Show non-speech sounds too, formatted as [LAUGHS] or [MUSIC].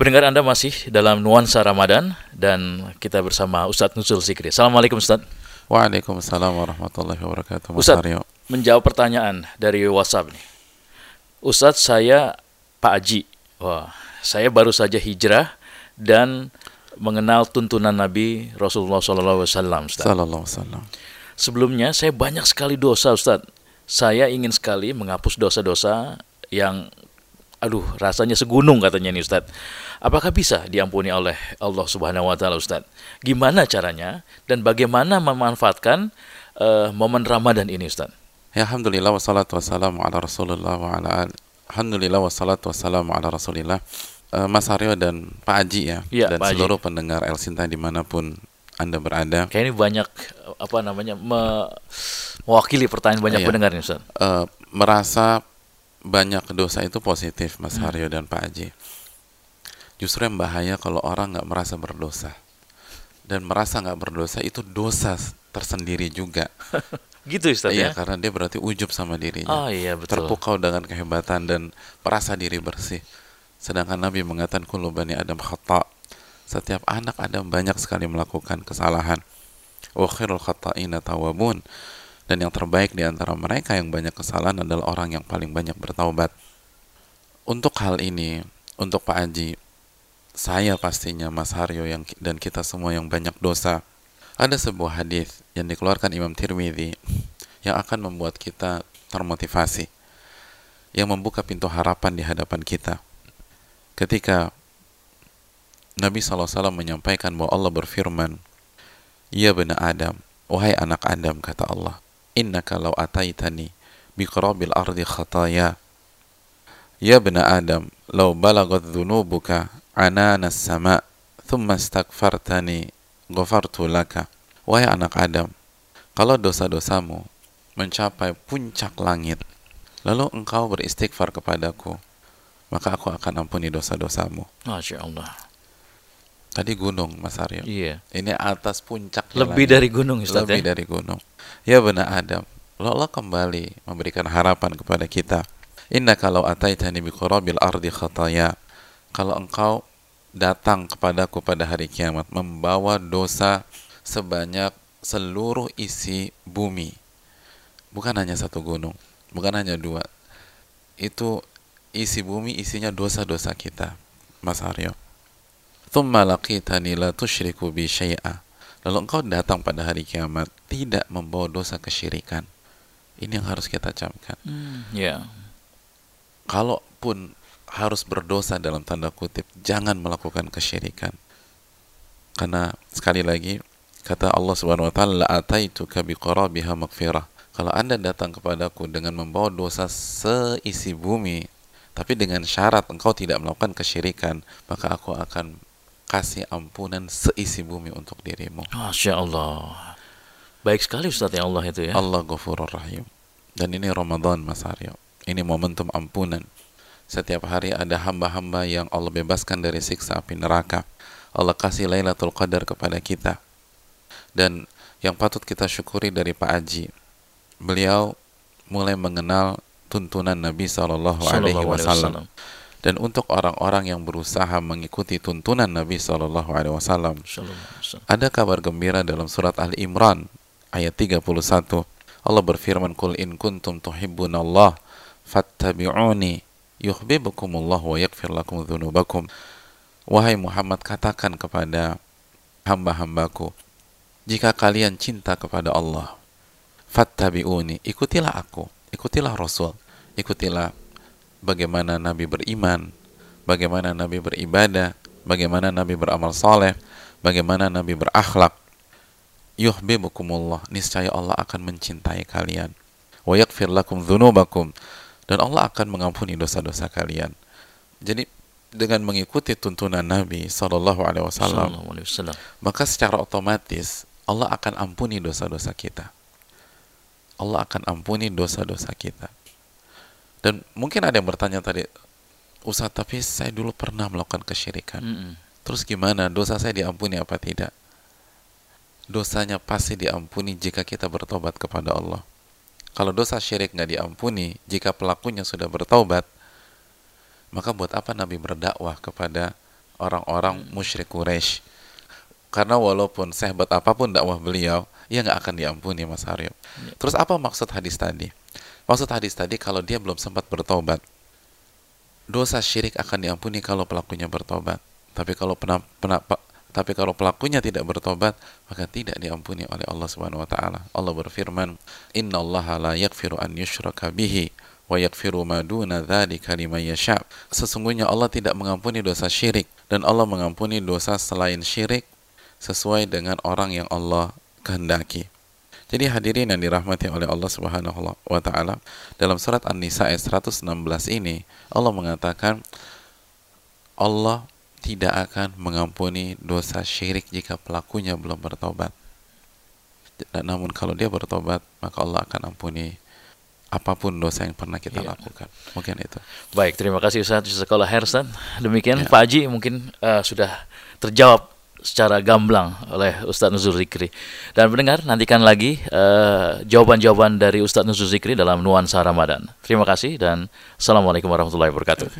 Pendengar Anda masih dalam nuansa Ramadan dan kita bersama Ustadz Nuzul Zikri. Assalamualaikum Ustadz. Waalaikumsalam warahmatullahi wabarakatuh. Ustadz, Aryo. menjawab pertanyaan dari WhatsApp nih. Ustadz, saya Pak Aji. Wah, saya baru saja hijrah dan mengenal tuntunan Nabi Rasulullah SAW. Ustadz. Sallallahu wasallam. Sebelumnya saya banyak sekali dosa Ustadz. Saya ingin sekali menghapus dosa-dosa yang aduh rasanya segunung katanya nih Ustadz. Apakah bisa diampuni oleh Allah Subhanahu wa taala Ustadz? Gimana caranya dan bagaimana memanfaatkan eh, momen Ramadan ini Ustadz? Ya alhamdulillah wassalatu wassalamu ala Rasulillah wa ala al- Alhamdulillah wassalatu wassalamu ala Rasulillah. Eh, Mas Aryo dan Pak Aji ya, Iya, dan Pak seluruh pendengar El Sinta di mana pun Anda berada. Kayak ini banyak eh, apa namanya me- mewakili pertanyaan banyak Iya. pendengar nih Ustadz. Eh, merasa banyak dosa itu positif Mas Hmm. Aryo dan Pak Aji. Justru yang bahaya kalau orang nggak merasa berdosa. Dan merasa nggak berdosa itu dosa tersendiri juga. [LAUGHS] Gitu Ustadz ya? Iya, karena dia berarti ujub sama dirinya. Oh iya betul. terpukau dengan kehebatan dan merasa diri bersih. Sedangkan Nabi mengatakan kullu bani Adam khata. Setiap anak Adam banyak sekali melakukan kesalahan. Wa khairul khata'ina tawabun. Dan yang terbaik di antara mereka yang banyak kesalahan adalah orang yang paling banyak bertaubat. Untuk hal ini, untuk Pak Aji, saya pastinya Mas Haryo yang dan kita semua yang banyak dosa. Ada sebuah hadis yang dikeluarkan Imam Tirmidzi yang akan membuat kita termotivasi, yang membuka pintu harapan di hadapan kita. Ketika Nabi SAW menyampaikan bahwa Allah berfirman, Ya benar Adam, wahai anak Adam, kata Allah, Innaka law ataitani biqrabil ardi khataya. Ya benar Adam, law balagat dhunubuka ananas sama, thumma stagfartani ghafartu laka. Wahai anak Adam, kalau dosa-dosamu mencapai puncak langit, lalu engkau beristighfar kepadaku, maka aku akan ampuni dosa-dosamu. Masya Allah. Tadi gunung, Mas Aryo. Iya. Ini atas puncak Lebih jalannya. dari gunung Ustadz lebih ya? dari gunung. Ya benar Adam. Allah kembali memberikan harapan kepada kita. Inna kalau ataitani biqurabil ardi khataya. Kalau engkau datang kepadaku pada hari kiamat membawa dosa sebanyak seluruh isi bumi. Bukan hanya satu gunung, bukan hanya dua. Itu isi bumi isinya dosa-dosa kita, Mas Aryo. Thumma laqitani la tusyriku bi syai'a. Lalu engkau datang pada hari kiamat tidak membawa dosa kesyirikan. Ini yang harus kita camkan. Hmm, ya. Kalaupun harus berdosa dalam tanda kutip, jangan melakukan kesyirikan. Karena sekali lagi kata Allah Subhanahu wa taala la ataituka biqarabiha maghfirah. Kalau Anda datang kepadaku dengan membawa dosa seisi bumi, tapi dengan syarat engkau tidak melakukan kesyirikan, maka aku akan kasih ampunan seisi bumi untuk dirimu. Masya Allah. Baik sekali Ustadz ya Allah itu ya. Allah Ghafurur Rahim. Dan ini Ramadan Mas Aryo. Ini momentum ampunan. Setiap hari ada hamba-hamba yang Allah bebaskan dari siksa api neraka. Allah kasih Lailatul Qadar kepada kita. Dan yang patut kita syukuri dari Pak Aji, beliau mulai mengenal tuntunan Nabi Shallallahu alaihi Wasallam. Dan untuk orang-orang yang berusaha mengikuti tuntunan Nabi Shallallahu Alaihi Wasallam, ada kabar gembira dalam surat Al-Imran ayat 31. Allah berfirman, "Qul in kuntum tuhibbunallah fattabi'uni yuhibbukumullah wa yaghfir lakum dzunubakum." Wahai Muhammad, katakan kepada hamba-hambaku, jika kalian cinta kepada Allah, fattabi'uni, ikutilah aku, ikutilah Rasul, ikutilah bagaimana Nabi beriman, bagaimana Nabi beribadah, bagaimana Nabi beramal soleh, bagaimana Nabi berakhlak. Yuhibbukumullah, niscaya Allah akan mencintai kalian. Wa yaghfir lakum dzunubakum dan Allah akan mengampuni dosa-dosa kalian. Jadi dengan mengikuti tuntunan Nabi Shallallahu Alaihi Wasallam, Sallallahu alaihi wasallam. maka secara otomatis Allah akan ampuni dosa-dosa kita. Allah akan ampuni dosa-dosa kita. Dan mungkin ada yang bertanya tadi, Ustaz, tapi saya dulu pernah melakukan kesyirikan. Mm-mm. Terus gimana? Dosa saya diampuni apa tidak? Dosanya pasti diampuni jika kita bertobat kepada Allah. Kalau dosa syirik nggak diampuni, jika pelakunya sudah bertobat, maka buat apa Nabi berdakwah kepada orang-orang musyrik Quraisy. Karena walaupun sehebat apa pun dakwah beliau, ia nggak akan diampuni Mas Aryo. Terus apa maksud hadis tadi? Maksud hadis tadi kalau dia belum sempat bertobat, dosa syirik akan diampuni kalau pelakunya bertobat. Tapi kalau pena, pena, tapi kalau pelakunya tidak bertobat, maka tidak diampuni oleh Allah Subhanahu wa taala. Allah berfirman, "Innallaha la yaghfiru an yushraka bihi wa yaghfiru ma duna dzalika liman yasha." Sesungguhnya Allah tidak mengampuni dosa syirik dan Allah mengampuni dosa selain syirik sesuai dengan orang yang Allah kehendaki. Jadi hadirin yang dirahmati oleh Allah Subhanahu wa taala, dalam surat An-Nisa ayat 116 ini Allah mengatakan Allah tidak akan mengampuni dosa syirik jika pelakunya belum bertobat. Dan namun kalau dia bertobat, maka Allah akan ampuni apa pun dosa yang pernah kita Iya. lakukan. Mungkin itu. Baik, terima kasih Ustaz Sekolah Hersan. Demikian Ya. Pak Haji mungkin eh, sudah terjawab secara gamblang oleh Ustadz Nuzul Zikri. Dan pendengar, nantikan lagi eh, jawaban-jawaban dari Ustadz Nuzul Zikri dalam Nuansa Ramadan. Terima kasih dan Assalamualaikum warahmatullahi wabarakatuh.